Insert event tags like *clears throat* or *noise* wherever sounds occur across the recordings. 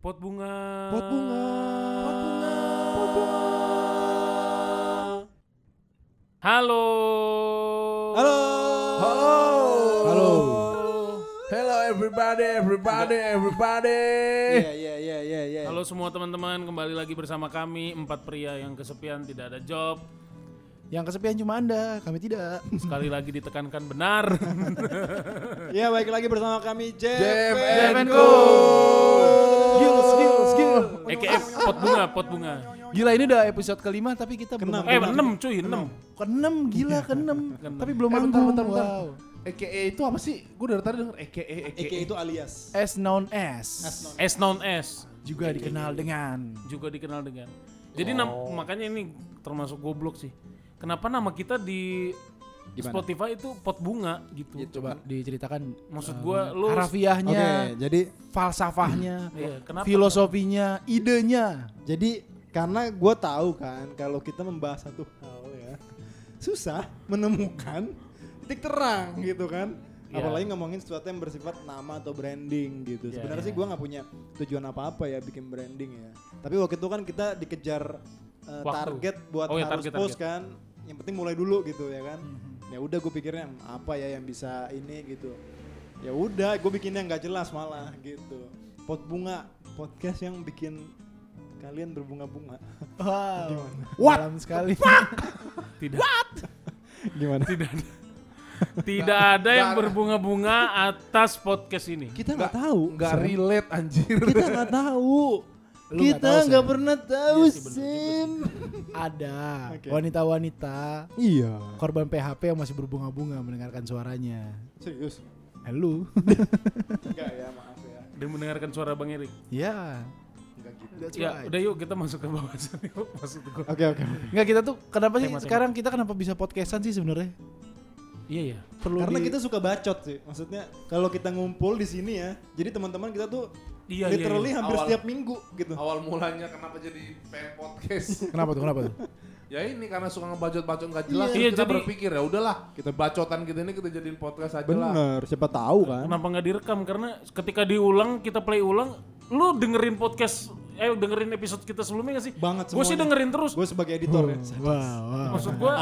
Pot bunga. Pot bunga. Pot bunga. Pot bunga. Halo. Halo. Halo. Halo. Hello everybody, everybody, everybody. Iya iya iya iya iya. Halo semua teman-teman, kembali lagi bersama kami empat pria yang kesepian tidak ada job. Yang kesepian cuma Anda, kami tidak. Sekali lagi ditekankan benar. *laughs* Ya baik lagi bersama kami Jam Jeff and. Skill, skill, skill. EKF pot bunga, pot bunga. Gila ini udah episode kelima tapi kita belum Eh, enam cuy, enam. keenam gila keenam. Keenam. tapi belum Eh, manggung. bentar, bentar, bentar. Wow. EKE itu apa sih? Gue dari tadi denger EKE, EKE. Eke itu alias As known as. S non S Juga dikenal dengan juga dikenal dengan. Jadi nam- makanya ini termasuk goblok sih. Kenapa nama kita di Spotify itu pot bunga gitu. Ya, coba diceritakan Maksud eh, gua lu harafiahnya, Oke jadi falsafahnya, *clears throat* Iya, kenapa? filosofinya, idenya. jadi karena gue tahu kan kalau kita membahas satu hal ya susah menemukan titik terang gitu kan Iya. apalagi ngomongin sesuatu yang bersifat nama atau branding gitu Iya, sebenarnya iya. sih gue nggak punya tujuan apa-apa ya bikin branding ya tapi waktu itu kan kita dikejar uh, Waktu. target buat Oh, iya, harus target, post target. kan yang penting mulai dulu gitu ya kan Mhm. Ya udah gue pikirnya apa ya yang bisa ini gitu ya udah gue bikinnya nggak jelas malah gitu pot bunga podcast yang bikin kalian berbunga-bunga Wow. What? Dalam sekali. tidak gimana tidak ada. Tidak ada yang berbunga-bunga atas podcast ini. kita nggak tahu Nggak relate anjir. kita nggak tahu Lu kita nggak pernah tahu Iya sih, sim Ada wanita-wanita iya korban PHP yang masih berbunga-bunga mendengarkan suaranya. serius Halo. enggak ya maaf ya Dan mendengarkan suara Bang Erik. ya. enggak gitu That's Ya, right. udah yuk kita masuk ke bahasan yuk. Maksud gua. oke oke Nggak kita tuh kenapa sih Tema-tema. sekarang kita kenapa bisa podcastan sih sebenarnya? Iya ya. Perlu karena di- kita suka bacot sih maksudnya kalau kita ngumpul di sini ya jadi teman-teman kita tuh Iya, iya, literally iya. hampir Awal- setiap minggu gitu Awal mulanya kenapa jadi pengen podcast? *laughs* Kenapa tuh? Kenapa tuh? *laughs* ya ini karena suka ngebacot-bacot nggak jelas. Iya, kita jadi- berpikir ya udahlah kita bacotan kita ini kita jadiin podcast aja lah. bener siapa tahu kan Kenapa nggak direkam? Karena ketika diulang, kita play ulang, lu dengerin podcast, eh dengerin episode kita sebelumnya gak sih? Banget Gue sih dengerin terus. gue sebagai editor ya Wow, wow. Maksud gue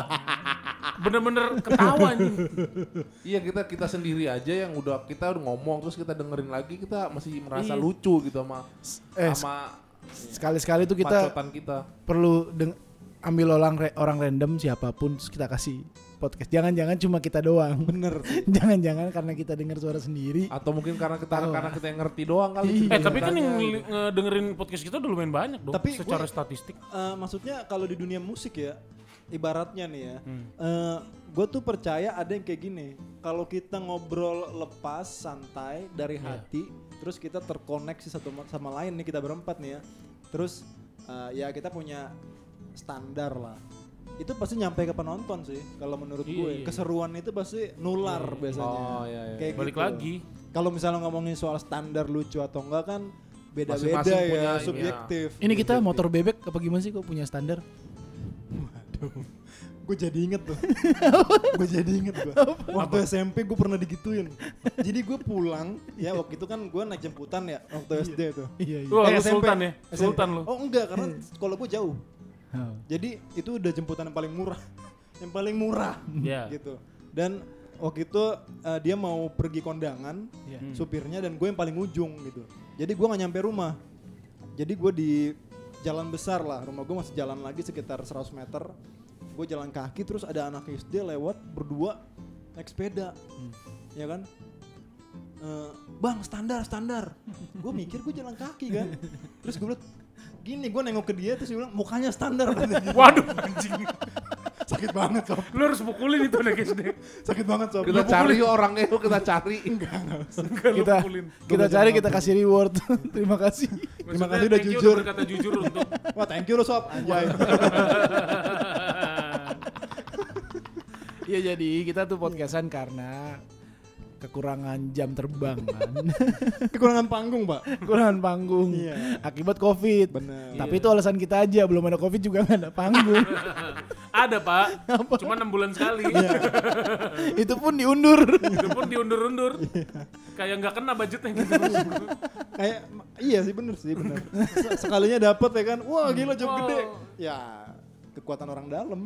bener-bener ketawa nih. Iya kita kita sendiri aja yang udah kita udah ngomong terus kita dengerin lagi kita masih merasa Iya. lucu gitu sama Eh, sama Sekali-sekali tuh kita kita. perlu deng- ambil orang re- orang random siapa pun terus kita kasih podcast. Jangan-jangan cuma kita doang. bener *laughs* Jangan-jangan karena kita dengar suara sendiri. Atau mungkin karena kita Tahu. karena kita yang ngerti doang kali. Iya. Eh tapi kan yang ngedengerin podcast kita udah lumayan banyak dong. Tapi secara gue- statistik. Eh, maksudnya kalau di dunia musik ya ibaratnya nih ya Hmm. gue tuh percaya ada yang kayak gini kalau kita ngobrol lepas santai dari Iya. hati terus kita terkoneksi satu sama lain nih kita berempat nih ya terus eh, ya kita punya standar lah itu pasti nyampe ke penonton sih kalau menurut Iya, gue iya, iya. keseruan itu pasti nular biasanya Oh iya iya. Kayak Balik gitu. lagi. kalau misalnya ngomongin soal standar lucu atau enggak kan beda-beda ya subjektif Ini kita Subjektif. motor bebek apa gimana sih kok punya standar? gue jadi inget tuh *laughs* gue jadi inget gue waktu SMP gue pernah digituin jadi gue pulang ya waktu itu kan gue naik jemputan ya waktu SD tuh Iya, iya. Eh, SMP. sultan ya? SMP. Sultan lu. oh enggak karena sekolah gue jauh Oh. jadi itu udah jemputan yang paling murah. *laughs* Yang paling murah. Iya. gitu. Dan waktu itu eh, dia mau pergi kondangan Iya. Hmm. supirnya dan gue yang paling ujung gitu. Jadi gue nggak nyampe rumah. Jadi gue di jalan besar lah. Rumah gue masih jalan lagi sekitar 100 meter. Gue jalan kaki terus ada anak SD lewat berdua naik sepeda. Ya kan? Eh, bang standar standar. Gue mikir gue jalan kaki kan. *laughs* Terus gue bilang gini gue nengok ke dia terus dia bilang mukanya standar *laughs* Waduh anjing. sakit banget sob Lu harus pukulin itu anak SD. sakit banget sob Kita cari yuk orangnya yuk kita cari. *laughs* Enggak lu Kita kita cari kita kasih reward. *laughs* Terima kasih. Terima kasih udah jujur. berkata jujur untuk wah thank you lo sob anjay Iya jadi kita tuh podcastan karena kekurangan jam terbang *laughs* kan. Kekurangan panggung, Pak. kekurangan panggung. Iya. Akibat Covid. Bener. Tapi itu alasan kita aja, belum ada Covid juga nggak ada panggung. *laughs* Ada pak, cuma enam bulan sekali. Iya. *laughs* itu pun diundur. Itu pun diundur-undur. Kayak nggak kena budgetnya gitu. Kayak iya sih bener sih bener. Se- Sekalinya dapat ya kan. Wah, gila job Wow. gede. Ya, kekuatan orang dalam.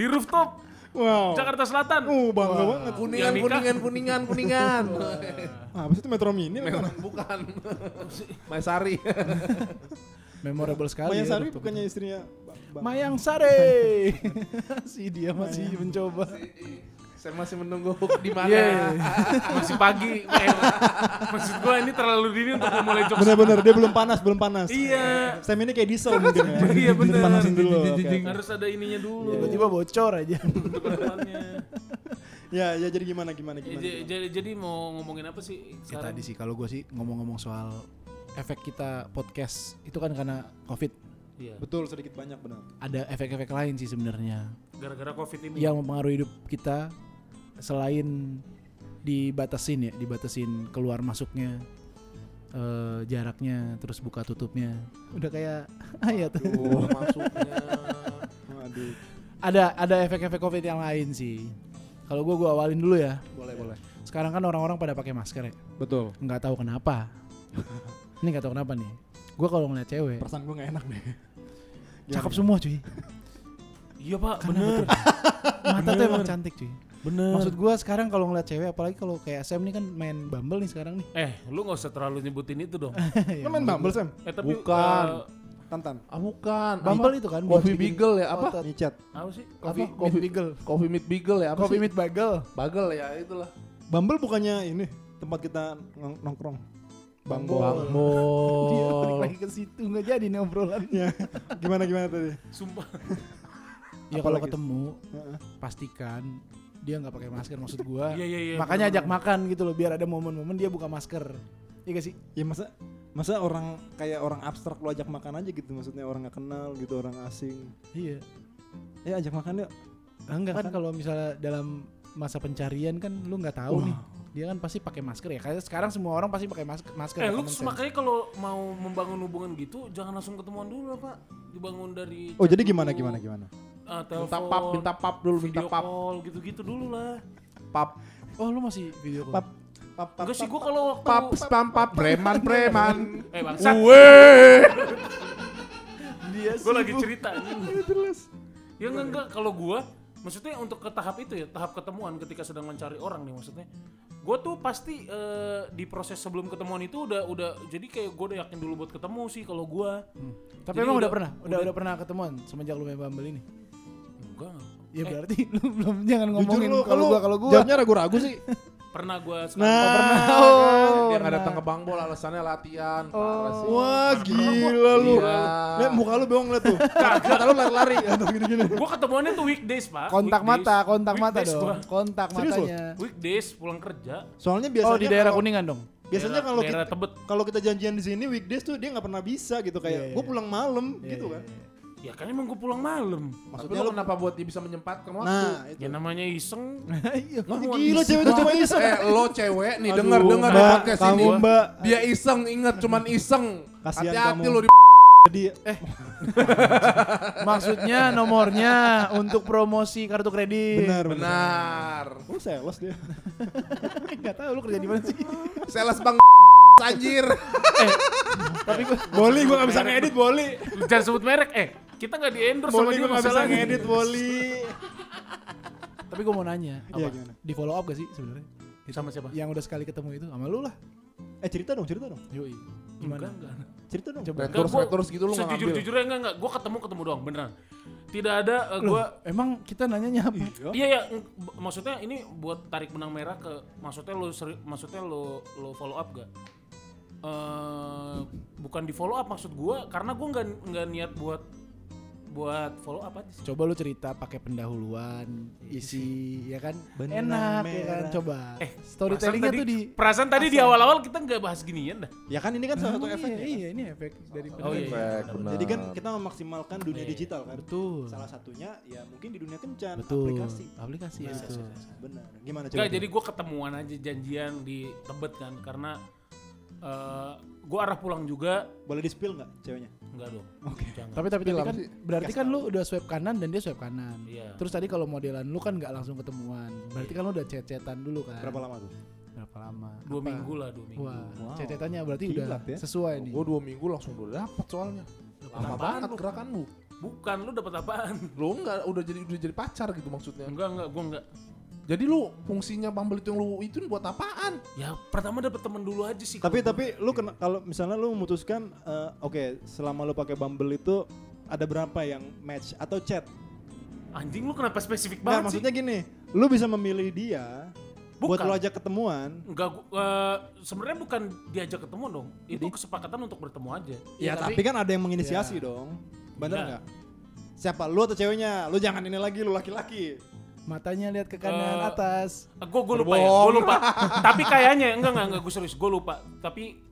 Di rooftop wow. Jakarta Selatan. Uh, bangga banget. Kuningan, nikah. kuningan, kuningan, kuningan. Ah, apa sih itu Metro Mini? apa? Bukan. *laughs* Maesari. *laughs* Memorable sekali. Mayang ya, Sari rooftop. bukannya istrinya Ba- Bang. Mayang Sari. *laughs* si dia masih mencoba. Saya masih menunggu di mana. Iya, *laughs* masih pagi. Eh, maksud gua ini terlalu dini untuk memulai jokes. Bener-bener dia belum panas, belum panas. Iya. Sam ini kayak diesel mungkin ya. *laughs* Iya bener. Panasin dulu. Harus ada ininya dulu. Tiba-tiba bocor aja. *laughs* Ya, ya jadi gimana gimana Ya, gimana. j- jadi, jadi mau ngomongin apa sih Ya tadi sih kalau gue sih ngomong-ngomong soal efek kita podcast itu kan karena covid Iya. Betul sedikit banyak benar. ada efek-efek lain sih sebenarnya Gara-gara covid ini. yang mempengaruhi hidup kita selain dibatasin ya dibatasin keluar masuknya eh, jaraknya terus buka tutupnya udah kayak ayat *laughs* Tuh, masuknya. Waduh. ada ada efek-efek covid yang lain sih kalau gue gue awalin dulu ya Boleh, boleh. sekarang kan orang-orang pada pakai masker ya Betul. nggak tahu kenapa *laughs* ini nggak tahu kenapa nih gue kalau ngeliat cewek Perasaan gue gak enak deh. cakep semua cuy Iya pak, Karena bener. *laughs* mata tuh emang cantik cuy Bener. maksud gue sekarang kalau ngeliat cewek apalagi kalau kayak Sam nih kan main Bumble nih sekarang nih eh, lu nggak usah terlalu nyebutin itu dong. *laughs* Ya, Lu main Bumble, Sam? Eh tapi Bukan. eh, Tantan. Ah bukan. Bumble Apa? itu kan Coffee Beagle ya apa? otot. Micet. apa sih? Coffee, Apa? meet Coffee- Beagle. Coffee Meet Beagle ya apa Coffee sih? meet Bagel. Bagel ya itulah. Bumble bukannya ini tempat kita nong- nongkrong. Bangbo. Dia balik *laughs* lagi ke situ nggak jadi nih obrolannya. gimana gimana tadi? Sumpah. *laughs* ya kalau Apalagi? ketemu Heeh. pastikan dia nggak pakai masker maksud gua. Iya iya iya. Makanya ajak makan gitu loh biar ada momen-momen dia buka masker. Iya gak sih? Ya masa masa orang kayak orang abstrak lu ajak makan aja gitu maksudnya orang nggak kenal gitu orang asing. Iya. Ya ajak makan yuk. Enggak kan kalau misalnya dalam masa pencarian kan lu nggak tahu nih. Dia kan pasti pakai masker ya. Kayak sekarang semua orang pasti pakai masker. masker Eh ya, lu makanya kalau mau membangun hubungan gitu jangan langsung ketemuan dulu lah pak. Dibangun dari. Oh jadi gimana dulu. gimana gimana? Ah, Minta telepon, pap, minta pap dulu, minta video pap. call gitu-gitu dulu lah. Pap, Oh lu masih video call? Pap pap pap. Enggak sih gua kalau waktu pap, spam, pap, preman, *laughs* preman. eh bangsat. Weh. Dia Gue lagi cerita anjing. *laughs* Terus. Ya enggak enggak kalau gua maksudnya untuk ke tahap itu ya, tahap ketemuan ketika sedang mencari orang nih maksudnya. Gue tuh pasti eh, di proses sebelum ketemuan itu udah udah jadi kayak gue udah yakin dulu buat ketemu sih kalau gua. Tapi Jadi emang udah, udah- pernah, udah udah- udah pernah ketemuan semenjak lu main Bumble ini. Enggak. Ya Eh. berarti *laughs* lu belum jangan ngomongin kalau gua kalau gua. Jawabnya ragu-ragu sih. *laughs* Pernah gua Nah, pernah. *laughs* Dia Oh, nggak pernah. datang ke Bang Bol alasannya latihan. Parah sih. Wah gila lu. Iya. Lihat muka lu bengong liat tuh. Kata lu lari-lari. Atau gini-gini. Gua ketemuannya tuh weekdays, Pak. kontak Weekdays. mata, kontak mata Weekdays dong. gua. Kontak Serius matanya. Weekdays pulang kerja. Soalnya biasanya Oh, di daerah Kuningan dong. Biasanya kalau kita kalau kita janjian di sini weekdays tuh dia nggak pernah bisa gitu Iya, kayak iya. gue pulang malam Iya, gitu iya, kan. iya. Ya kan emang gue pulang malam. Maksudnya lu kenapa buat dia bisa menyempatkan waktu? Nah, itu. Ya namanya iseng. *laughs* Iya. Lah, gila cewek itu cuma iseng. Eh lo cewek nih denger denger di Mbak, podcast ini. Mbak. Dia iseng inget cuman iseng. Hati-hati lo di Jadi *laughs* eh *laughs* Maksudnya nomornya untuk promosi kartu kredit. benar benar. benar. Lu sales dia. Enggak tahu lu kerja di mana sih. Sales bang anjir. Tapi gua Boli gua nggak bisa ngedit Boli. Lu Jangan sebut merek. Eh, kita nggak di endorse sama Boli dia gua nggak bisa masalahnya. ngedit Boli. tapi gua mau nanya, Iya apa? gimana? Di follow up gak sih sebenarnya? Sama siapa? Yang udah sekali ketemu itu sama lu lah. Eh cerita dong, cerita dong. Yoi. Gimana? Enggak, enggak. Cerita dong. Coba. Enggak, Terus gua- terus gitu lu nggak ngambil. Sejujur-jujurnya enggak enggak. Gue ketemu ketemu doang beneran. Tidak ada eh, Loh, gua emang kita nanyanya apa? Iya ya, ng- b- maksudnya ini buat tarik benang merah ke maksudnya lo seri, maksudnya lo lo follow up gak? Eh bukan di follow up maksud gua karena gua nggak nggak niat buat buat follow up aja sih. Coba lu cerita pakai pendahuluan, isi ya kan Benang enak ya kan merah. coba. Eh, storytellingnya Perasaan tuh di tadi- perasaan tadi di awal-awal kita nggak bahas ginian dah. Ya kan ini kan salah satu Iya, efeknya. Iya, ini efek dari Oh, iya, Efek, benar. Jadi kan kita memaksimalkan dunia Iya. digital kan. Betul. Salah satunya ya mungkin di dunia kencan Betul. aplikasi. Aplikasi Nah, betul. Benar. Gimana coba? Enggak, jadi gue ketemuan aja janjian di Tebet kan karena eh gue arah pulang juga boleh di spill nggak ceweknya? enggak dong. Oke. Jangan. Tapi tapi tadi kan sih. berarti kan lu udah swipe kanan dan dia swipe kanan. Iya. Terus tadi kalau modelan lu kan nggak langsung ketemuan. Berarti kan lu udah chat-chatan dulu kan. Berapa lama tuh? Berapa lama? dua Apa? minggu lah dua minggu. Wah, Wow. chat-chatannya berarti Kilat udah ya. sesuai nih. Gue dua minggu langsung udah dapet soalnya. Lama apaan banget lu? gerakan lu. Bukan lu dapat apaan? Lu enggak udah jadi udah jadi pacar gitu maksudnya. Enggak enggak gue enggak. Jadi lu fungsinya Bumble itu yang lu itu buat apaan? Ya pertama dapat temen dulu aja sih. Tapi kalau tapi lu kena kalau misalnya lu memutuskan eh, oke selama lu pakai Bumble itu ada berapa yang match atau chat? anjing lu kenapa spesifik Nah, banget maksudnya gini, lu bisa memilih dia buat Bukan. lu ajak ketemuan. Enggak, gua- eh, sebenarnya bukan diajak ketemu dong. Itu kesepakatan untuk bertemu aja. Ya, tapi- tapi, kan ada yang menginisiasi Ya. dong. Bener Iya. nggak? Siapa lu atau ceweknya? Lu jangan ini lagi lu laki-laki. Matanya lihat ke kanan Eh, atas. Gue gue lupa ya, gue lupa. *laughs* Tapi kayaknya enggak enggak enggak gue serius, gue lupa. Tapi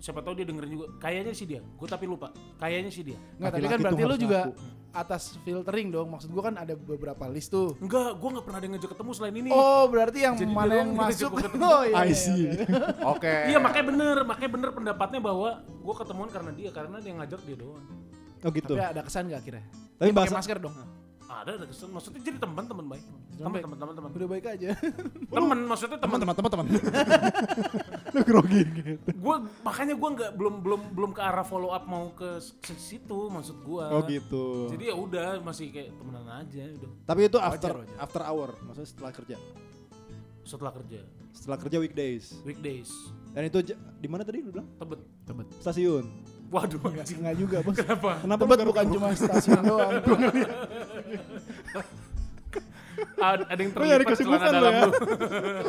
siapa tahu dia dengerin juga. Kayaknya sih dia. Gue tapi lupa. Kayaknya sih dia. Enggak, tapi kan berarti lu juga ngaku. atas filtering dong. Maksud gua kan ada beberapa list tuh. Enggak, gue nggak pernah ada yang ngajak ketemu selain ini. Oh, berarti yang Jadi mana yang masuk? *laughs* Oh, iya, I iya, see. *laughs* oke. Iya makanya bener, makanya bener pendapatnya bahwa gue ketemuan karena dia, karena dia ngajak dia doang. Oh gitu. Tapi ada kesan gak akhirnya? Tapi bahasa masker dong. Ada ada kesan, maksudnya jadi teman teman baik. Teman teman teman teman. Udah baik aja. *laughs* Teman maksudnya teman. teman-teman teman-teman. *laughs* lu grogi gitu. Gue makanya gue nggak belum belum belum ke arah follow up mau ke situ maksud gue. Oh gitu. Jadi ya udah masih kayak temenan aja udah Tapi itu after wajar. after hour, maksudnya setelah kerja. setelah kerja Setelah kerja weekdays. weekdays Dan itu di mana tadi lu bilang? tebet. Tebet. Stasiun. Waduh Enggak, anjing. enggak juga, Bos. Kenapa? Kenapa Tebet bukan cuma *laughs* stasiun doang. Ada, ada yang Lu nyari terlipat celana dalam ya. lu.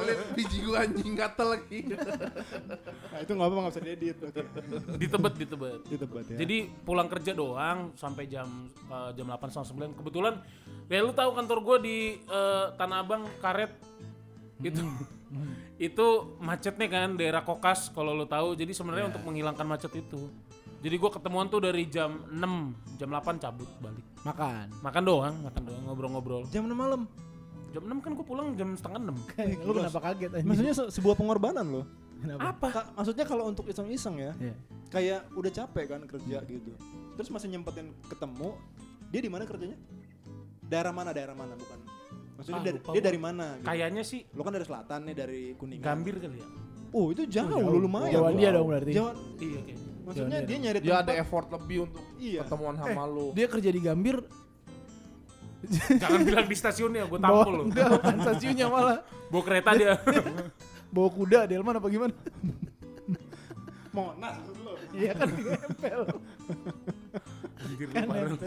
Lihat biji gua anjing gatel lagi. Nah, itu enggak apa enggak bisa diedit. Oke. di tebet di tebet. Di Tebet ya. Jadi pulang kerja doang sampai jam eh, jam 8 sampai 9. Kebetulan ya lu tahu kantor gue di eh, Tanah Abang Karet itu itu macetnya kan daerah Kokas kalau lu tahu. Jadi sebenarnya untuk menghilangkan macet itu. Jadi gue ketemuan tuh dari jam 6, jam 8 cabut balik. Makan. Makan doang, makan doang, ngobrol-ngobrol. jam 6 malam. Jam 6 kan gue pulang jam setengah 6. Lu kenapa kaget anjing? Maksudnya se- sebuah pengorbanan loh. kenapa? Apa? Ka- maksudnya kalau untuk iseng-iseng ya, Iya. kayak udah capek kan kerja gitu. Terus masih nyempetin ketemu, dia di mana kerjanya? Daerah mana? Daerah mana? Bukan. Maksudnya Ah, dari, lupa dia gua. dari mana? Gitu. Kayaknya sih Lo kan dari selatan nih, dari Kuningan. Gambir kali ya. Oh itu jauh, jauh. lu lumayan. Jawa dia dong berarti. Jawa, Iya oke. Maksudnya dia nyari Dia ada effort lebih untuk Iya. ketemuan sama lu. Dia kerja di Gambir, Jangan bilang di stasiunnya, gue tampol lo. enggak bukan stasiunnya malah Bawa kereta dia. *laughs* bawa kuda Delman apa gimana? Monas maksud lu. Iya kan nempel. Anjir, lu parah lu.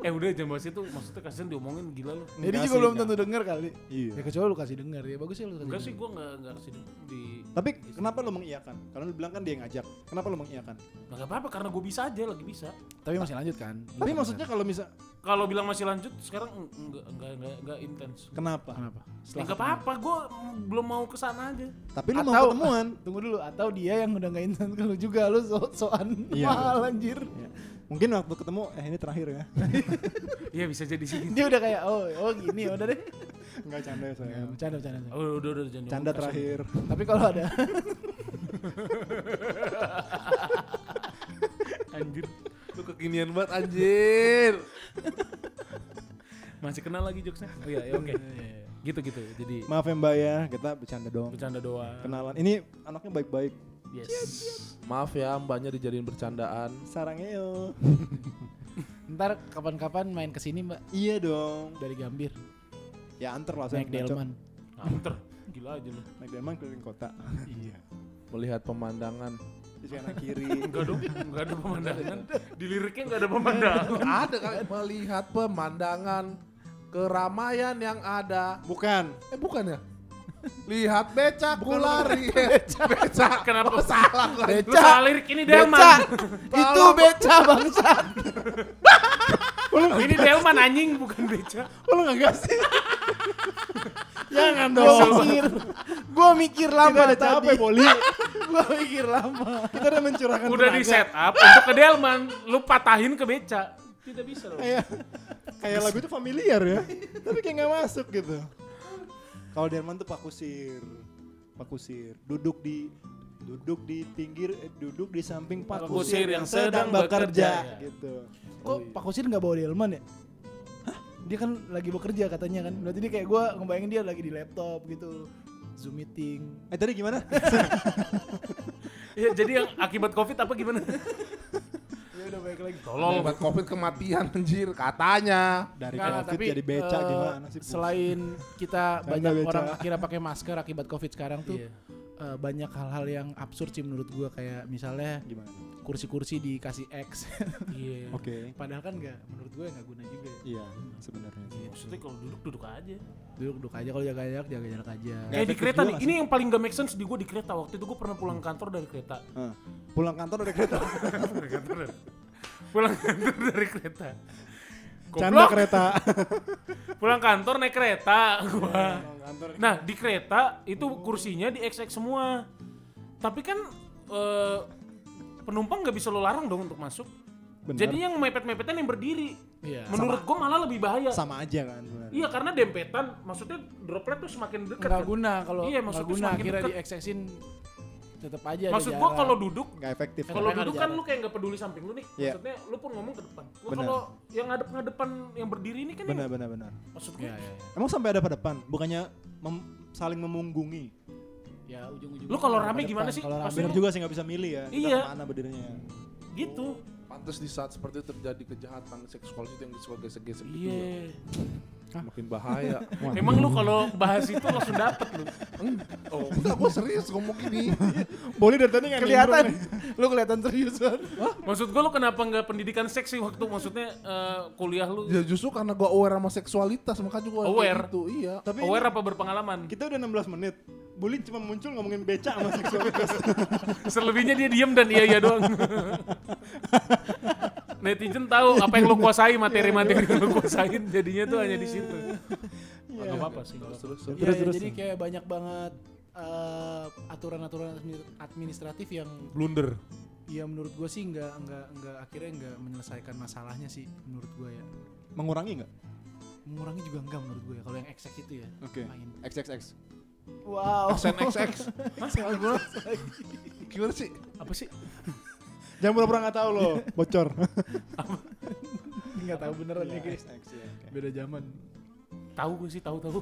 Eh udah jangan bahas itu, maksudnya kasihan diomongin gila lu. Jadi Enggak juga belum enggak. tentu denger kali. Iya. Ya kecuali lu kasih denger ya bagus ya lu kasih. Enggak sih gue enggak enggak kasih di, di Tapi kenapa lu mengiyakan? Karena lu bilang kan dia yang ngajak. Kenapa lu mengiyakan? Enggak apa-apa karena gue bisa aja lagi bisa. Tapi masih lanjut kan? Tapi maksudnya kalau misal Kalau bilang masih lanjut sekarang eng- enggak enggak enggak, enggak intens. kenapa? kenapa? Ya enggak apa-apa, gue belum mau ke sana aja. Tapi lu mau ketemuan. *laughs* Tunggu dulu atau dia yang udah nggak instan ke lu juga lu so soan Iya. mahal anjir. Mungkin waktu ketemu eh ini terakhir ya. *laughs* Iya bisa jadi sih. Dia udah kayak oh oh gini ya udah deh. Enggak canda ya Ya, saya. bercanda. bercanda. Oh, udah udah jangan Canda terakhir. Tapi kalau ada. *laughs* Anjir. Lu kekinian banget anjir. Masih kenal lagi jokesnya? Oh iya, ya oke. Gitu gitu. Jadi Maaf ya Mbak ya, kita bercanda dong. bercanda doang. Kenalan. Ini anaknya baik-baik. Yes. Maaf ya mbaknya dijadiin bercandaan. Sarangnya yo. *laughs* ntar kapan-kapan main ke sini mbak Iya dong. dari Gambir Ya anter lah saya naik Delman. *laughs* Anter. Gila aja lu. Naik Delman keliling kota. *laughs* Iya. Melihat pemandangan. Di kanan kiri. Enggak dong, enggak ada pemandangan. Di liriknya enggak ada pemandangan. ada kali melihat pemandangan keramaian yang ada. Bukan. Eh bukan ya? Lihat becakku lari. *laughs* Becak. Kenapa? Oh, salah gua. Lu salah lirik *laughs* ini Delman. Beca! Itu beca bangsa. Ini delman anjing bukan beca. Lu gak gas sih? *laughs* Jangan dong. Gua mikir, gua mikir lama Kita tadi. capek, Boli. Gua mikir lama. Kita udah mencurahkan Udah di tenaga. set up untuk ke delman, lu patahin ke beca. Tidak bisa loh. kayak kayak lagu itu familiar ya tapi kayak nggak masuk gitu kalau Derman tuh Pak Kusir Pak Kusir duduk di duduk di pinggir eh, duduk di samping Pak Pak Kusir Kusir yang sedang bekerja, ya. gitu Kok Pak Kusir nggak bawa delman ya? Hah? Dia kan lagi bekerja katanya kan. Berarti dia kayak gua ngebayangin dia lagi di laptop gitu. Zoom meeting. eh tadi gimana *laughs* Ya, jadi yang akibat covid apa gimana? *laughs* Ya baik lagi. Tolol. Obat covid kematian anjir katanya. dari Nggak, covid jadi beca eh, gimana sih Selain kita banyak beca. orang akhirnya pakai masker akibat covid sekarang tuh Iya. eh, banyak hal-hal yang absurd sih menurut gua kayak misalnya gimana kursi-kursi dikasih X. Iya. *laughs* oke Padahal kan nggak menurut gue nggak guna juga. iya sebenarnya sih Maksudnya kalau duduk duduk aja. Duduk duduk aja kalau jaga jarak jaga jarak aja. Kayak di kereta nih. Ini yang paling gak make sense di gue di kereta. Waktu itu gue pernah pulang kantor dari kereta. Hah. pulang kantor dari kereta. *laughs* pulang kantor dari kereta. canda kereta *laughs* Pulang kantor naik kereta gua. kantor Nah, di kereta itu kursinya di XX semua. Tapi kan eh, penumpang nggak bisa lo larang dong untuk masuk. Benar. Jadi yang mepet-mepetan yang berdiri. Iya. Menurut gua malah lebih bahaya. sama aja kan sebenarnya. Iya, karena dempetan maksudnya droplet tuh semakin dekat. Nggak kan. guna kalau Iya, maksudnya guna semakin deket. di XX-in tetap aja Maksud gua kalau duduk nggak efektif Kalau duduk kan lu kayak nggak peduli samping lu nih. Iya. Maksudnya lu pun ngomong ke depan. Lu kalau yang ngadep ngadepan yang berdiri ini kan benar yang, benar benar maksud Iya, gua iya, iya. emang sampai ada pada depan bukannya mem- saling memunggungi Ya ujung-ujung. Lu kalau rame gimana sih? Kalau rame juga sih nggak bisa milih ya Iya. mana berdirinya gitu. Pantes di saat seperti itu terjadi kejahatan seksual itu yang disuka gesek-gesek gitu ya. Iya. Makin bahaya. Emang lu kalau bahas itu langsung dapet lu. oh, enggak gua serius ngomong gini. *laughs* boleh dari tadi nggak kelihatan. lu kelihatan serius banget. Maksud gua lu kenapa nggak pendidikan seks sih waktu maksudnya eh, kuliah lu? Ya justru karena gua aware sama seksualitas makanya gua kayak Aware? gitu. Iya. tapi Aware ini apa berpengalaman? kita udah 16 menit Bully cuma muncul ngomongin beca sama seksualitas *laughs* Selebihnya dia diem dan iya iya doang. *laughs* Netizen tahu apa yang lu kuasai materi-materi yang lu kuasain jadinya tuh hanya di situ. Apa-apa sih. nggak apa-apa. Terus terus. Iya, Terus, iya, terus. jadi kayak banyak banget eh, aturan-aturan admi- administratif yang blunder. ya menurut gue sih nggak nggak nggak akhirnya nggak menyelesaikan masalahnya sih menurut gue ya mengurangi nggak mengurangi juga enggak menurut gue ya kalau yang XX itu ya Oke. main XXX wow SNXX. Hah? Gimana? Gimana sih? Apa sih? Jangan pura-pura nggak tahu loh *laughs* bocor nggak tahu beneran nih guys XX, ya, beda zaman Tahu gue sih tahu tahu.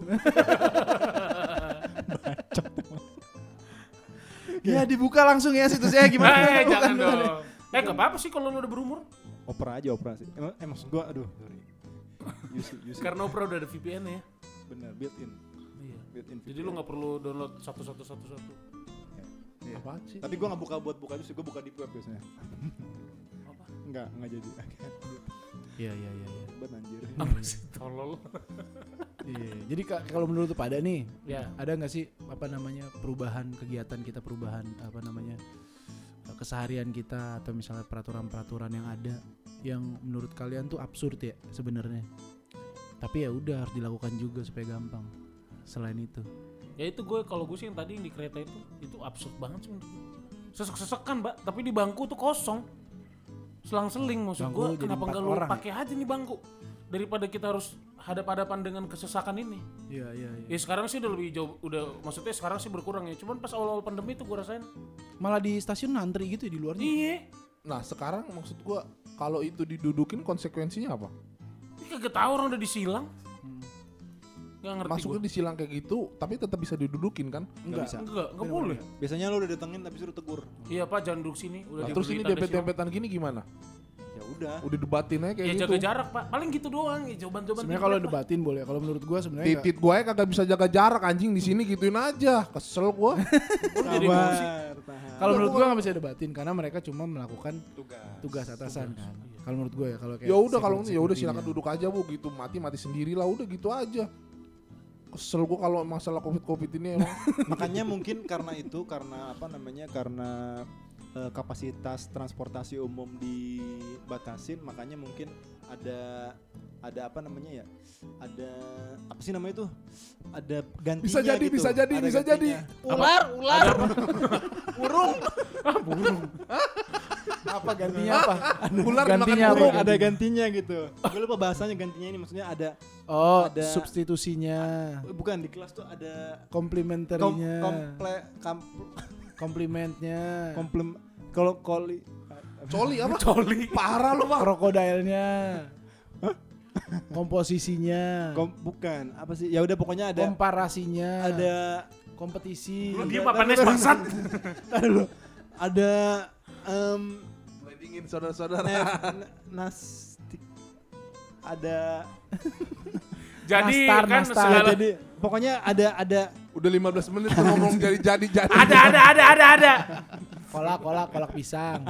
ya dibuka langsung ya situsnya gimana Eh jangan bukan. dong. Eh gak apa-apa sih kalau lu udah berumur. opera aja opera sih emang eh, maksud gua aduh sorry Yusi, Yusi. Karena Opera udah ada VPN ya. bener built in Iya. built in Jadi lu nggak perlu download satu satu satu satu. Iya. Apaan sih? tapi gua nggak buka buat buka itu sih gua buka di web biasanya *laughs* Apa? nggak nggak jadi iya iya iya iya. buat anjir Apa sih? Tolol. Iya, jadi ka- kalau menurut lu pada nih Ya. ada nggak sih apa namanya perubahan kegiatan kita perubahan apa namanya eh, keseharian kita atau misalnya peraturan-peraturan yang ada yang menurut kalian tuh absurd ya sebenarnya tapi ya udah harus dilakukan juga supaya gampang selain itu Ya itu gue kalau gue sih yang tadi yang di kereta itu itu absurd banget sih menurut gue. Sesek-sesekan, Mbak, tapi di bangku tuh kosong. Selang-seling maksud Bangku gue kenapa nggak lu orang ya? pakai aja nih bangku daripada kita harus hadap-hadapan dengan kesesakan ini. iya iya Ya sekarang sih udah lebih jauh udah maksudnya sekarang sih berkurang ya. Cuman pas awal-awal pandemi itu gue rasain. malah di stasiun antri gitu ya di luarnya Iya. Nah sekarang maksud gua kalau itu didudukin konsekuensinya apa? Kagak tahu orang udah disilang. Gak ngerti Masuknya gue. disilang kayak gitu, tapi tetap bisa didudukin kan? nggak bisa Enggak, enggak boleh. biasanya lu udah datengin tapi suruh tegur Iya Pak, jangan duduk sini. Udah Nah, terus ini silang. dempet-dempetan gini gimana? ya udah Udah debatin aja kayak Ya gitu. jaga jarak Pak. Paling gitu doang ya jawaban-jawaban. sebenarnya gitu kalau debatin boleh kalau menurut gua sebenarnya Titit gue kagak bisa jaga jarak anjing di sini gituin aja. Kesel gua. *laughs* Sabar kalau menurut gua nggak bisa debatin karena mereka cuma melakukan tugas tugas atasan kan kalau menurut gua ya kalau kayak ya udah kalau ya udah silakan duduk aja bu gitu mati mati sendiri lah udah gitu aja. Kesel gua kalau masalah covid covid ini emang. makanya mungkin karena itu karena apa namanya karena eh, kapasitas transportasi umum dibatasin makanya mungkin ada ada apa namanya ya ada apa sih namanya itu ada gantinya Bisa jadi, gitu. bisa jadi, Ada bisa jadi. gantinya. Ular, ular. *laughs* Burung. apa gantinya apa? Ular gantinya makan apa? burung. ada gantinya gitu gue lupa bahasanya gantinya ini maksudnya ada Oh, Ada- substitusinya, bukan di kelas tuh ada kom, komplimenterinya, komple kam, komplimentnya, komplem kalau koli Coli apa? *laughs* Coli. Parah lu, Pak. krokodilnya, komposisinya, kom, bukan apa sih ya udah pokoknya ada komparasinya, ada kompetisi. Lu diem apa Nes bangsat? *laughs* Dulu. ada em Mulai dingin saudara-saudara. *laughs* nastik ada Jadi Nastar, kan nastar. segala jadi pokoknya ada ada Udah 15 menit tuh ngomong *laughs* jadi-jadi jadi. ada ada ada ada ada. kolak, kolak, kolak pisang.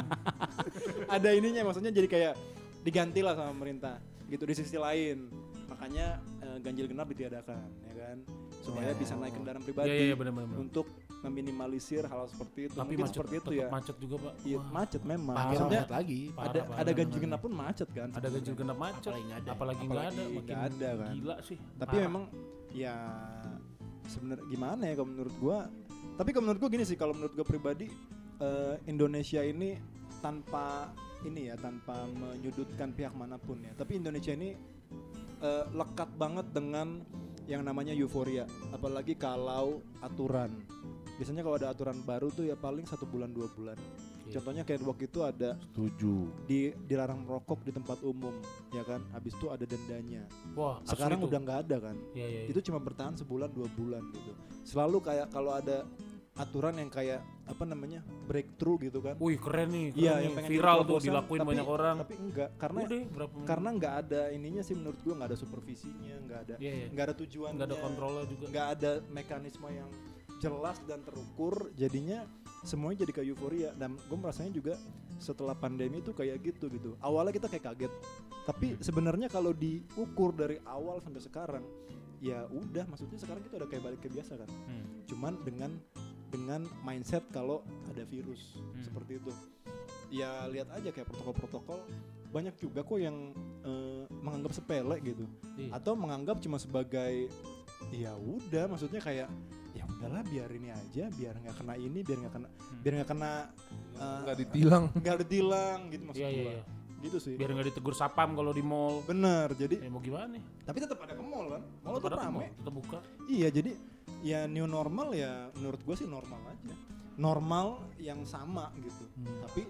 *laughs* ada ininya maksudnya jadi kayak diganti lah sama pemerintah gitu di sisi lain makanya eh, ganjil genap ditiadakan ya kan supaya bisa naik kendaraan pribadi Iya iya iya, benar benar. benar. untuk meminimalisir hal seperti itu Tapi mungkin macet seperti itu ya macet juga, Pak. Iya, Wah, macet memang Parah maksudnya banget lagi. Parah, ada parah, ada ganjil genap pun macet kan Ada ganjil genap macet. Apalagi nggak ada. Apalagi nggak ada, makin ada kan. gila sih. tapi Parah. memang ya sebenarnya gimana ya kalau menurut gua? Tapi kalau menurut gua gini sih kalau menurut gua pribadi eh, Indonesia ini tanpa ini ya tanpa menyudutkan pihak mana pun ya. Tapi Indonesia ini eh, lekat banget dengan yang namanya euforia. Apalagi kalau aturan. Biasanya kalau ada aturan baru tuh ya paling satu bulan dua bulan. Contohnya kayak waktu itu ada Setuju. di dilarang merokok di tempat umum ya kan habis itu ada dendanya Wah, sekarang udah nggak ada kan Iya iya. iya. itu cuma bertahan sebulan dua bulan gitu selalu kayak kalau ada aturan yang kayak apa namanya breakthrough gitu kan Wih keren nih, keren Iya, nih. yang pengen viral tuh dilakuin tapi- banyak orang. tapi enggak karena Udah berapa karena nggak ada ininya sih menurut gua nggak ada supervisinya nggak ada Iya iya. nggak ada tujuan Nggak ada kontrolnya juga. nggak ada mekanisme yang jelas dan terukur jadinya semuanya jadi kayak euforia. Dan gue merasanya juga setelah pandemi itu kayak gitu gitu. Awalnya kita kayak kaget. Tapi sebenarnya kalau diukur dari awal sampai sekarang ya udah maksudnya sekarang kita udah kayak balik ke biasa kan. Hmm. cuman dengan dengan mindset kalau ada virus Hmm. seperti itu. Ya lihat aja kayak protokol-protokol. Banyak juga kok yang eh, menganggap sepele gitu. Iya. atau menganggap cuma sebagai ya udah maksudnya kayak ya udahlah biar ini aja biar nggak kena ini biar nggak kena Hmm. biar nggak kena eh, Enggak ditilang. nggak ada tilang gitu maksud Iya iya gua. iya. gitu sih Biar nggak ditegur sapam kalau di mall. bener jadi Ya mau gimana nih? tapi tetap ada ke mall kan mall Tetep tetap mall, tetep buka. iya jadi ya new normal ya menurut gue sih normal aja normal yang sama gitu Hmm. tapi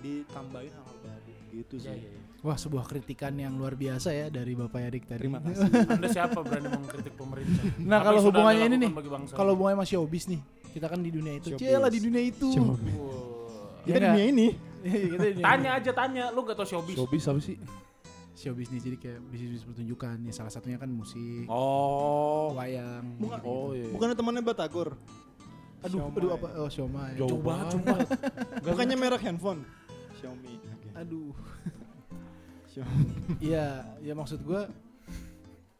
ditambahin hal-hal baru gitu Iya sih iya. iya. Wah, sebuah kritikan yang luar biasa ya dari Bapak Erik tadi. terima kasih *laughs* Anda siapa berani mengkritik pemerintah? Nah, Apa kalau hubungannya ini nih, Kalau hubungannya sama showbiz nih, kita kan di dunia itu. Cila di dunia itu. Iya kita di nggak? dunia ini *laughs* Iya, kita di dunia Tanya aja tanya, lu gak tau showbiz? Showbiz apa sih? showbiz nih jadi kayak bisnis-bisnis pertunjukan nih salah satunya kan musik, Oh. wayang. Bukan- gitu. Oh iya. bukannya temannya Batagor Aduh, Siomay. aduh apa? Oh, Siomay. Jauh Jauh banget, sumpah. bukannya merek handphone Xiaomi Oke. Aduh. *laughs* Xiaomi Iya, ya maksud gua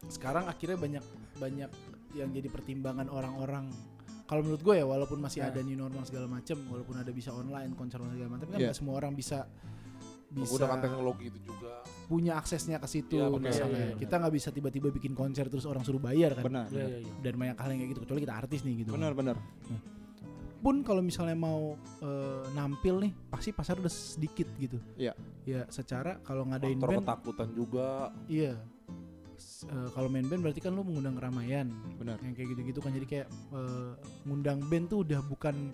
sekarang akhirnya banyak banyak yang jadi pertimbangan orang-orang. Kalau menurut gue ya walaupun masih Nah. ada new normal segala macam, walaupun ada bisa online konser online segala macam, tapi kan Iya. nggak semua orang bisa bisa Menggunakan teknologi itu juga. punya aksesnya ke situ. Iya, benar, misalnya. iya, iya, kita nggak bisa tiba-tiba bikin konser terus orang suruh bayar kan. benar Iya iya iya. Dan banyak hal yang kayak gitu kecuali kita artis nih gitu. benar benar Pun kalau misalnya mau eh, nampil nih, pasti pasar udah sedikit gitu. Iya. Ya secara kalau ngadain Faktor band ketakutan juga. Iya. Eh, kalau main band berarti kan lu mengundang keramaian. benar Yang kayak gitu-gitu kan jadi kayak eh, ngundang band tuh udah bukan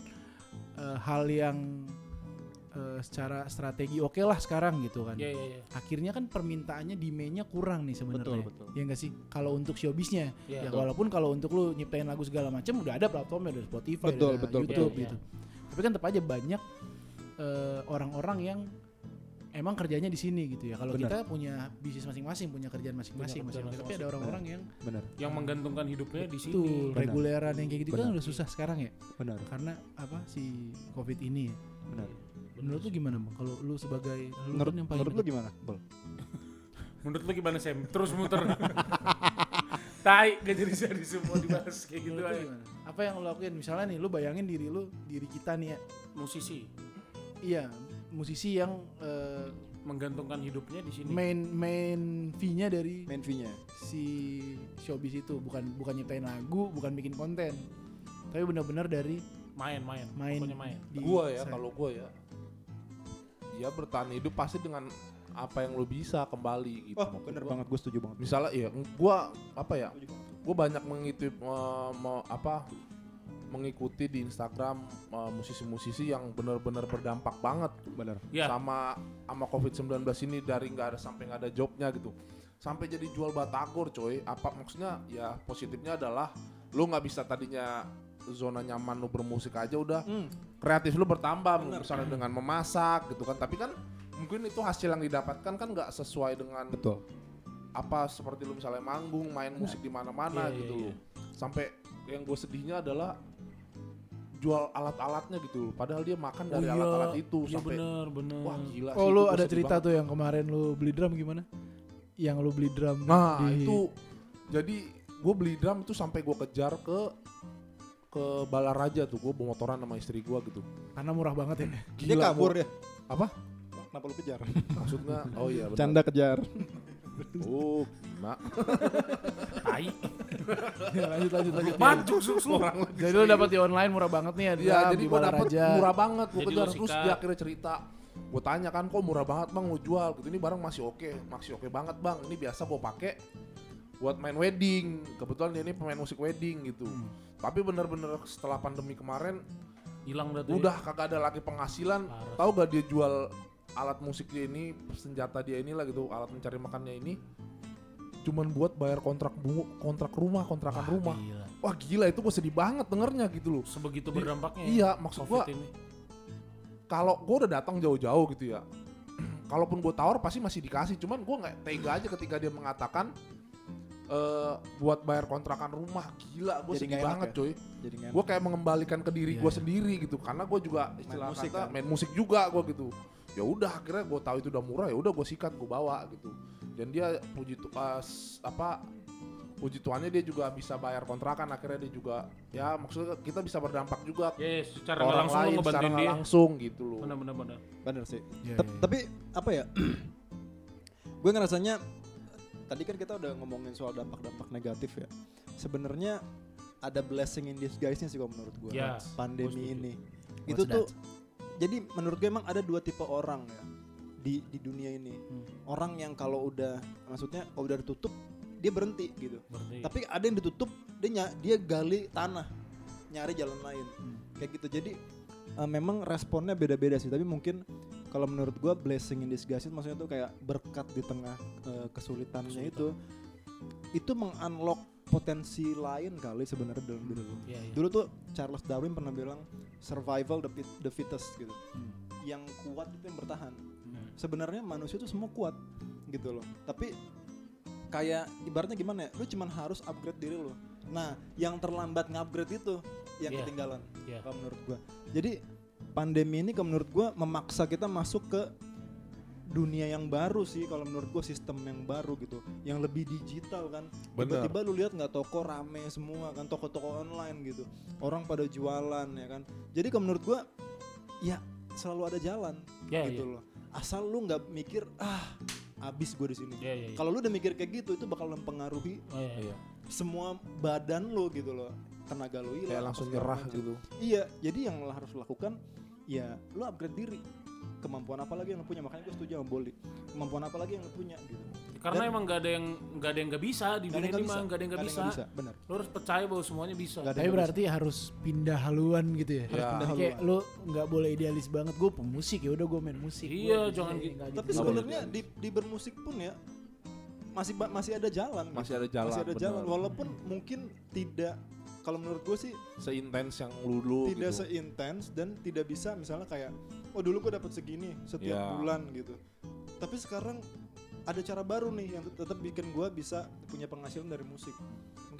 eh, hal yang eh, secara strategi oke lah sekarang gitu kan. Iya iya iya. Akhirnya kan permintaannya demandnya kurang nih sebenarnya. betul betul Ya enggak sih? Kalau untuk showbiznya, Iya. ya walaupun kalau untuk lu nyiptain lagu segala macam udah ada platformnya, ada Spotify, Betul, ada betul, YouTube betul. gitu. Tapi kan tetap aja banyak eh, orang-orang yang emang kerjanya di sini gitu ya. Kalau kita punya bisnis masing-masing, punya kerjaan masing-masing, tapi ada orang-orang yang benar Yang menggantungkan hidupnya di sini. reguleran yang kayak gitu kan Benar. udah susah sekarang ya. benar Karena apa si Covid ini ya. benar Menurut lu gimana, Bang? Kalau lu sebagai lu menurut kan yang paling menurut lu gimana Bol? Menurut lu gimana Sam? Terus muter. *laughs* Tai gak jadi jadi semua dibahas kayak gitu aja. gimana? Apa yang lu lakuin? Misalnya nih, lu bayangin diri lu, diri kita nih ya, Musisi. iya musisi yang eh, menggantungkan hidupnya di sini. main main fee-nya dari main fee-nya si showbiz itu bukan bukan nyiptain lagu bukan bikin konten tapi benar-benar dari main main, main pokoknya main. di Gua ya kalau gua ya. Ya bertahan hidup pasti dengan apa yang lu bisa kembali gitu. oh bener gua. banget gue setuju banget Misalnya ya gua apa ya? Gua banyak mengikuti eh, me- apa mengikuti di Instagram eh, musisi-musisi yang benar-benar berdampak banget bener Ya, sama sama COVID-19 ini dari nggak ada sampai nggak ada jobnya gitu. Sampai jadi jual batagor coy. Apa maksudnya ya positifnya adalah lu nggak bisa tadinya zona nyaman lu bermusik aja udah Hmm, kreatif lu bertambah Bener. misalnya dengan memasak gitu kan. Tapi kan mungkin itu hasil yang didapatkan kan nggak sesuai dengan betul. apa seperti lu misalnya manggung main musik di mana-mana Iya, gitu iya, loh. sampai yang gue sedihnya adalah jual alat-alatnya gitu loh. Padahal dia makan dari iya. alat-alat itu iya sampai bener bener. wah gila oh sih, lu ada cerita banget. tuh yang kemarin lu beli drum gimana? Yang lu beli drum nah di- itu. Jadi gue beli drum itu sampai gue kejar ke ke Balaraja tuh gue bawa motoran sama istri gue gitu karena murah banget ya dia Gila, kabur gua- ya apa kenapa lu kejar maksudnya oh iya benar canda kejar oh gila Tai. Ya, lanjut lanjut lanjut Maju sus lu. jadi lu dapat di online murah banget nih ya Iya, jadi gua dapet aja murah banget, gua kejar terus dia akhirnya cerita. Gue tanya kan, kok murah banget bang lu jual? Gitu ini barang masih oke, masih oke banget bang. Ini biasa gue pakai buat main wedding. Kebetulan dia ini pemain musik wedding gitu. Hmm. Tapi bener-bener setelah pandemi kemarin, Hilang ya. udah kagak ada lagi penghasilan. Parah. Tahu gak dia jual alat musik dia ini, senjata dia ini lah gitu, alat mencari makannya ini. Cuman buat bayar kontrak bu- kontrak rumah, kontrakan Wah, rumah. Gila. Wah gila itu gue sedih banget dengernya gitu loh. Sebegitu berdampaknya. ya, Iya, maksud ini. kalau gue udah datang jauh-jauh gitu ya *clears throat* kalaupun gue tawar pasti masih dikasih cuman gue nggak tega aja ketika dia mengatakan eh buat bayar kontrakan rumah gila gue sedih banget ya? coy jadi gue kayak mengembalikan ke diri Iya, gue iya. sendiri gitu karena gue juga istilah musik kata kan? main musik juga gue gitu ya udah akhirnya gue tahu itu udah murah ya udah gue sikat gue bawa gitu dan dia puji tu pas apa puji tuannya dia juga bisa bayar kontrakan akhirnya dia juga ya maksudnya kita bisa berdampak juga Yes, ke secara orang langsung lain secara dia. langsung gitu loh Bener bener bener. bener sih Tep- iya, iya. tapi apa ya *clears throat* gue ngerasanya tadi kan kita udah ngomongin soal dampak-dampak negatif ya. Sebenarnya ada blessing in disguise-nya sih kalau menurut gue Ya, pandemi ini. What's itu tuh that? jadi menurut gue emang ada dua tipe orang ya di di dunia ini. Hmm. orang yang kalau udah maksudnya kalau udah ditutup dia berhenti gitu. Berarti. tapi ada yang ditutup dia ny- dia gali tanah nyari jalan lain. Hmm. kayak gitu. Jadi eh, memang responnya beda-beda sih. Tapi mungkin kalau menurut gua blessing in disguise itu maksudnya tuh kayak berkat di tengah eh, kesulitannya Kesulitan. itu itu mengunlock potensi lain kali sebenarnya dalam diri lu Iya, iya. dulu tuh Charles Darwin pernah bilang survival the, fit- the fittest gitu Hmm. yang kuat itu yang bertahan Hmm. sebenarnya manusia itu semua kuat gitu loh tapi kayak ibaratnya gimana ya lu cuman harus upgrade diri lu nah yang terlambat ngupgrade itu yang Iya. ketinggalan Iya. kalau menurut gua jadi pandemi ini kalau menurut gua memaksa kita masuk ke dunia yang baru sih kalau menurut gua sistem yang baru gitu yang lebih digital kan. Tiba-tiba lu lihat nggak toko rame semua kan toko-toko online gitu. Orang pada jualan ya kan. Jadi kalau menurut gua ya selalu ada jalan Iya, gitu iya. loh. Asal lu nggak mikir ah abis gue di sini. Iya, iya, iya. kalau lu udah mikir kayak gitu itu bakal mempengaruhi Oh, iya, iya. semua badan lu gitu loh. Tenaga lu hilang kayak langsung nyerah gitu. Iya jadi yang lo harus lakukan ya lu upgrade diri kemampuan apa lagi yang lu punya makanya gue setuju sama Boli kemampuan apa lagi yang lu punya gitu Karena Dan- emang gak ada yang gak ada yang gak bisa di dunia ini mah gak ada yang gak bisa. nggak bener Lo harus percaya bahwa semuanya bisa. Ada Tapi yang berarti harus pindah haluan gitu ya. Harus pindah haluan. kayak lu nggak boleh idealis banget. Gue pemusik ya udah gue main musik. Iya, Gua jangan gitu. tapi gitu. sebenarnya di, di bermusik pun ya masih masih ada jalan gitu. masih ada jalan masih ada bener. jalan walaupun mungkin tidak kalau menurut gue sih seintens yang lu dulu tidak gitu. seintens dan tidak bisa misalnya kayak oh dulu gue dapat segini setiap Ya. bulan gitu tapi sekarang ada cara baru nih yang tetap bikin gue bisa punya penghasilan dari musik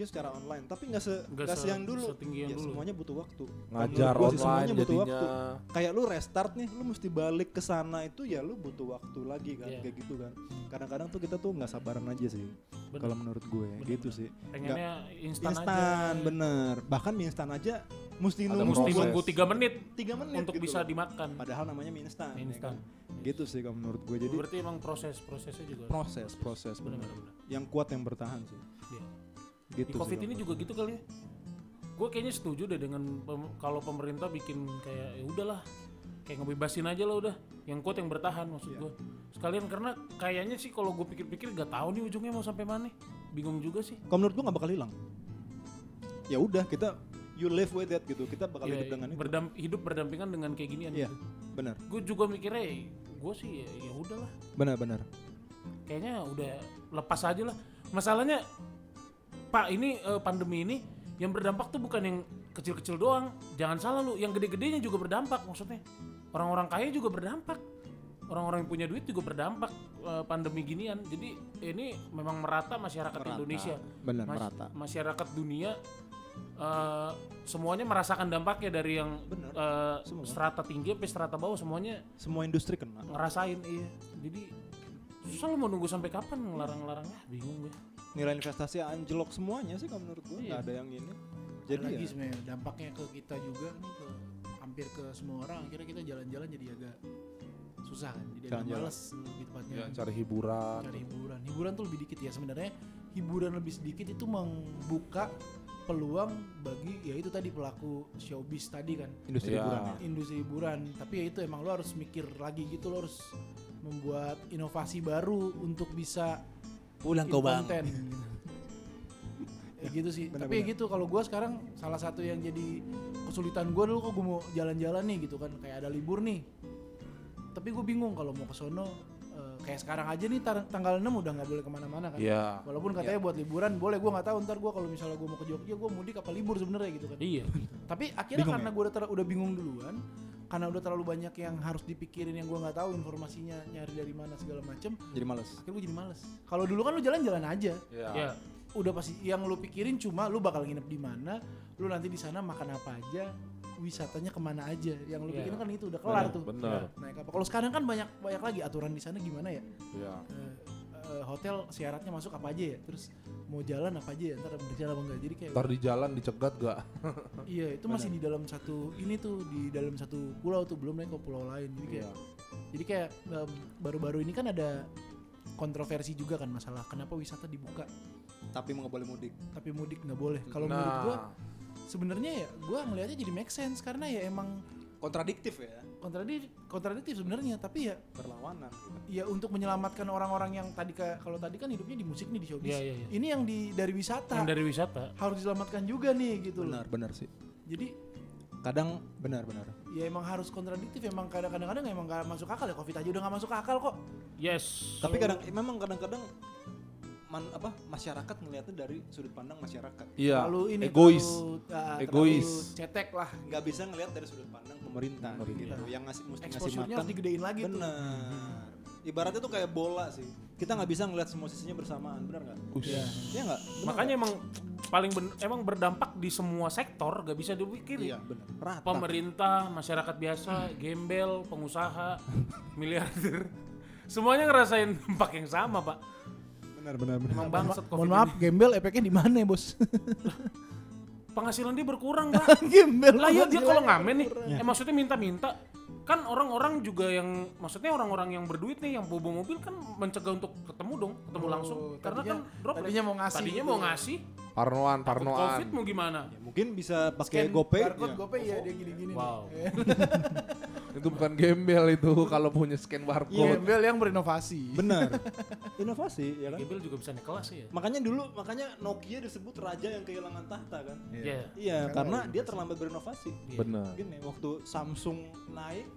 mungkin secara online tapi nggak se Nggak se- yang dulu setinggi yang ya dulu. semuanya butuh waktu ngajar gua sih online semuanya butuh jadinya waktu. kayak lu restart nih lu mesti balik ke sana itu ya lu butuh waktu lagi kan Iya. kayak gitu kan kadang-kadang tuh kita tuh nggak sabaran aja sih Bener. kalau menurut gue Bener, gitu bener. sih Pengennya instan, instan aja. bener bahkan mie instan aja mesti Ada nunggu Mesti proses. nunggu 3 menit tiga menit untuk gitu bisa loh. dimakan. Padahal namanya mie instan. ya Instan. kan? Gitu sih kalau menurut gue. Jadi Berarti emang proses prosesnya juga. proses proses benar. Benar-benar. Yang kuat yang bertahan sih. Iya. Gitu Di Covid ini juga gitu kali ya. Gue kayaknya setuju deh dengan pem- kalau pemerintah bikin kayak ya udahlah kayak ngebebasin aja lah udah. Yang kuat yang bertahan maksud Iya. gue. Sekalian karena kayaknya sih kalau gue pikir-pikir gak tahu nih ujungnya mau sampai mana. Bingung juga sih. Kalau menurut gue nggak bakal hilang. Ya udah kita you live with that gitu. Kita bakal Ya, hidup dengan itu. berdam- hidup berdampingan dengan kayak ginian Iya. gitu. Benar. Gue juga mikirnya gue sih ya, ya udahlah. Benar benar. kayaknya udah lepas aja lah. Masalahnya Pak ini eh, pandemi ini yang berdampak tuh bukan yang kecil-kecil doang. Jangan salah lu, yang gede-gedenya juga berdampak maksudnya. Orang-orang kaya juga berdampak. Orang-orang yang punya duit juga berdampak eh, pandemi ginian. Jadi ini memang merata masyarakat Merata. Indonesia. Benar Mas- merata. Masyarakat dunia eh, semuanya merasakan dampaknya dari yang Semua. strata tinggi sampai strata bawah semuanya Semua industri kena. ngerasain iya jadi susah lu mau nunggu sampai kapan ngelarang-larang ah bingung gue Nilai investasi anjlok semuanya sih kalau menurut gue. Iya. Nggak ada yang ini. Jadi lagi ya, sebenarnya dampaknya ke kita juga nih ke hampir ke semua orang akhirnya kita jalan-jalan jadi agak susah kan jadi agak Jalan-jalan. males lebih tepatnya Ya, cari hiburan. cari hiburan hiburan tuh lebih dikit ya sebenarnya hiburan lebih sedikit itu membuka peluang bagi ya itu tadi pelaku showbiz tadi kan industri Iya. hiburan ya. industri hiburan tapi ya itu emang lo harus mikir lagi gitu lo harus membuat inovasi baru untuk bisa Pulang konten. Gitu. ya gitu sih. Benar, tapi ya gitu kalau gua sekarang salah satu yang jadi kesulitan gua dulu kok gue mau jalan-jalan nih gitu kan. Kayak ada libur nih. Tapi gue bingung kalau mau ke sono eh, kayak sekarang aja nih tanggal 6 udah nggak boleh ke mana-mana kan. Iya. walaupun katanya buat liburan boleh gua nggak tahu ntar gua kalau misalnya gua mau ke Jogja gua mudik apa libur sebenarnya gitu kan. Iya. Tapi akhirnya Bingung karena ya? gua udah, udah bingung duluan karena udah terlalu banyak yang harus dipikirin yang gua nggak tahu informasinya nyari dari mana segala macem Jadi males. akhirnya gue jadi males kalau dulu kan lu jalan-jalan aja Iya. ya udah pasti yang lu pikirin cuma lu bakal nginep di mana lu nanti di sana makan apa aja wisatanya ke mana aja yang lu Iya. pikirin kan itu udah kelar Benar, tuh benar. naik apa kalau sekarang kan banyak banyak lagi aturan di sana gimana ya Iya. Eh, eh, hotel syaratnya masuk apa aja ya terus mau jalan apa aja ya ntar berjalan apa enggak jadi kayak Ntar di jalan dicegat gak? *laughs* iya itu masih di dalam satu ini tuh di dalam satu pulau tuh belum naik ke pulau lain jadi kayak Iya. jadi kayak em, baru-baru ini kan ada kontroversi juga kan masalah kenapa wisata dibuka Tapi mau nggak boleh mudik. tapi mudik nggak boleh kalau Nah, menurut gua sebenarnya ya gua ngelihatnya jadi make sense karena ya emang Kontradiktif ya. Kontradiktif kontradiktif sebenarnya tapi ya Berlawanan. Gitu. ya untuk menyelamatkan orang-orang yang tadi ka- kalau tadi kan hidupnya di musik nih di showbiz Iya, iya, iya. ini yang di dari wisata yang dari wisata harus diselamatkan juga nih gitu Benar loh benar sih. jadi Kadang benar benar. ya emang harus kontradiktif emang kadang-kadang kadang emang gak masuk akal ya covid aja udah gak masuk akal kok yes Tapi kadang memang kadang-kadang man, apa masyarakat ngelihatnya dari sudut pandang masyarakat. Iya. terlalu ini Egois. terlalu, ah, Egois. terlalu cetek lah Nggak bisa ngelihat dari sudut pandang pemerintah, Pemerintah. gitu. Yang ngasih mesti ngasih makan. harus digedein lagi tuh Benar. Ibaratnya tuh kayak bola sih. Kita nggak bisa ngelihat semua sisinya bersamaan, benar nggak? Iya. Iya nggak? Makanya emang paling ben- emang berdampak di semua sektor gak bisa dipikir Iya benar. Rata. pemerintah masyarakat biasa gembel pengusaha *laughs* miliarder semuanya ngerasain *laughs* dampak yang sama pak Benar benar benar. emang bangsat mohon maaf gembel efeknya di mana ya bos? *laughs* Penghasilan dia berkurang pak. *laughs* Gembel lah ya dia kalau ngamen nih eh maksudnya minta-minta. Kan orang-orang juga yang maksudnya orang-orang yang berduit nih yang bawa mobil kan mencegah untuk ketemu dong ketemu Oh, langsung. Karena kan drop. tadinya mau ngasih tadinya gitu mau ya. ngasih Parnoan, takut parnoan. covid mau gimana Ya, mungkin bisa pakai Scan GoPay. barcode ya. GoPay ya dia gini-gini Wow. *laughs* Itu bukan gembel itu kalau punya scan barcode. gembel yang berinovasi Benar. *laughs* Inovasi ya kan? gembel juga bisa naik kelas ya Makanya dulu makanya Nokia disebut raja yang kehilangan tahta kan? Iya. Iya, Karena karena dia terlambat berinovasi. Iya. Benar. Gini, waktu Samsung naik,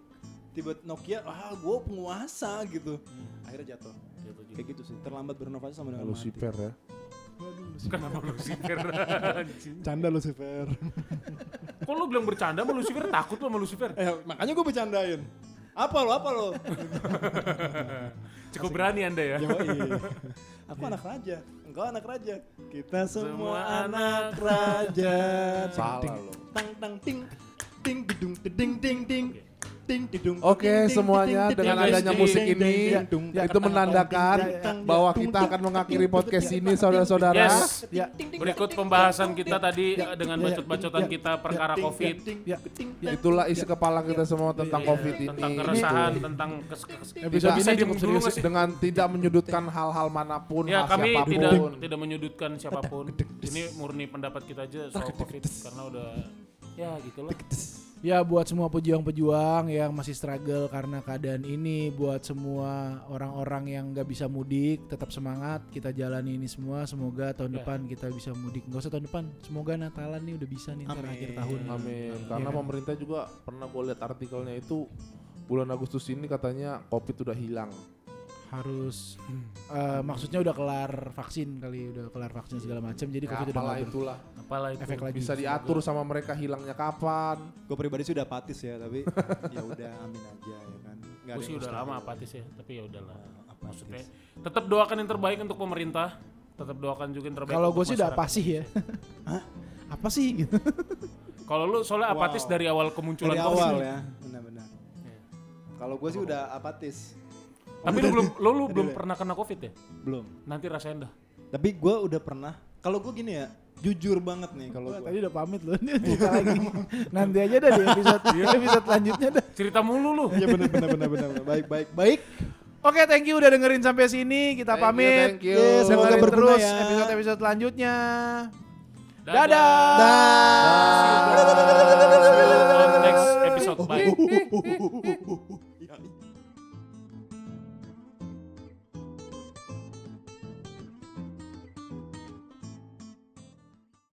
tiba Nokia, ah gue penguasa gitu. Akhirnya jatuh. Gitu juga. Kayak gitu sih, terlambat berinovasi sama dengan mati. Lucifer kenapa Lucifer? *laughs* Canda Lucifer. kok lu bilang bercanda sama Lucifer takut lu sama Lucifer eh, makanya gue bercandain. Apa lo, apa lo? cukup berani anda ya Yoi. Aku anak raja, engkau anak raja. Kita semua, Semua anak raja. Salah lo. Tang tang ting ting gedung ting ting ting. Oke semuanya dengan adanya musik ini Ya, itu menandakan bahwa kita akan mengakhiri podcast ini saudara-saudara. Yes. Ya. Berikut pembahasan kita tadi eh, dengan Ya. bacot-bacotan Ya. kita perkara Covid. Ya. Itulah isi kepala kita semua tentang Iya, covid ini. Tentang keresahan, tentang bisa dulu serius dengan tidak menyudutkan hal-hal mana pun, Ya kami siapa pun. tidak tidak menyudutkan siapa pun. Ini murni pendapat kita aja soal covid karena udah ya gitulah. Ya buat semua pejuang-pejuang yang masih struggle karena keadaan ini, buat semua orang-orang yang nggak bisa mudik, tetap semangat. Kita jalani ini semua. Semoga tahun Ya. depan kita bisa mudik. Nggak usah tahun depan. Semoga Natalan nih udah bisa nih Amin. akhir tahun. Amin. Karena Iya. pemerintah juga pernah gue lihat artikelnya itu bulan Agustus ini katanya covid udah hilang. Harus eh, maksudnya udah kelar vaksin kali, udah kelar vaksin segala macam. Jadi Ya, covid udah apalah itulah. Apalah itu. efek lagi. Bisa diatur sama mereka hilangnya kapan. Gue pribadi sih udah apatis ya, tapi *laughs* ya udah amin aja ya kan. Nggak Gue ada sih udah lama apatis ya, tapi ya udahlah. Apatis. Maksudnya tetap doakan yang terbaik untuk pemerintah. Tetap doakan juga yang terbaik. Kalau gue sih udah apa sih ya? *laughs* Hah? Apa sih gitu? *laughs* Kalau lu soalnya apatis Wow. dari awal kemunculan Dari awal ya, benar-benar. Iya. Kalau gue sih udah apatis. Tapi lu belum lu, lu belum pernah kena covid ya? Belum. Nanti rasain dah. Tapi gue udah pernah. Kalau gue gini ya, jujur banget nih kalau gue. Tadi udah pamit loh, ini lagi. Nanti aja dah di episode, episode selanjutnya dah. Cerita mulu lu. Iya benar benar benar benar. Baik baik baik. Oke, okay, thank you udah dengerin sampai sini. Kita thank pamit. You, thank you. Yeah, semoga berguna terus ya. episode-episode selanjutnya. Dadah. Dadah. Dadah. Dadah. Dadah. Dadah. Dadah. Dadah. Dadah. Dadah. Dadah. Dadah. Dadah. Dadah. Dadah. Dadah. Dadah. Dadah.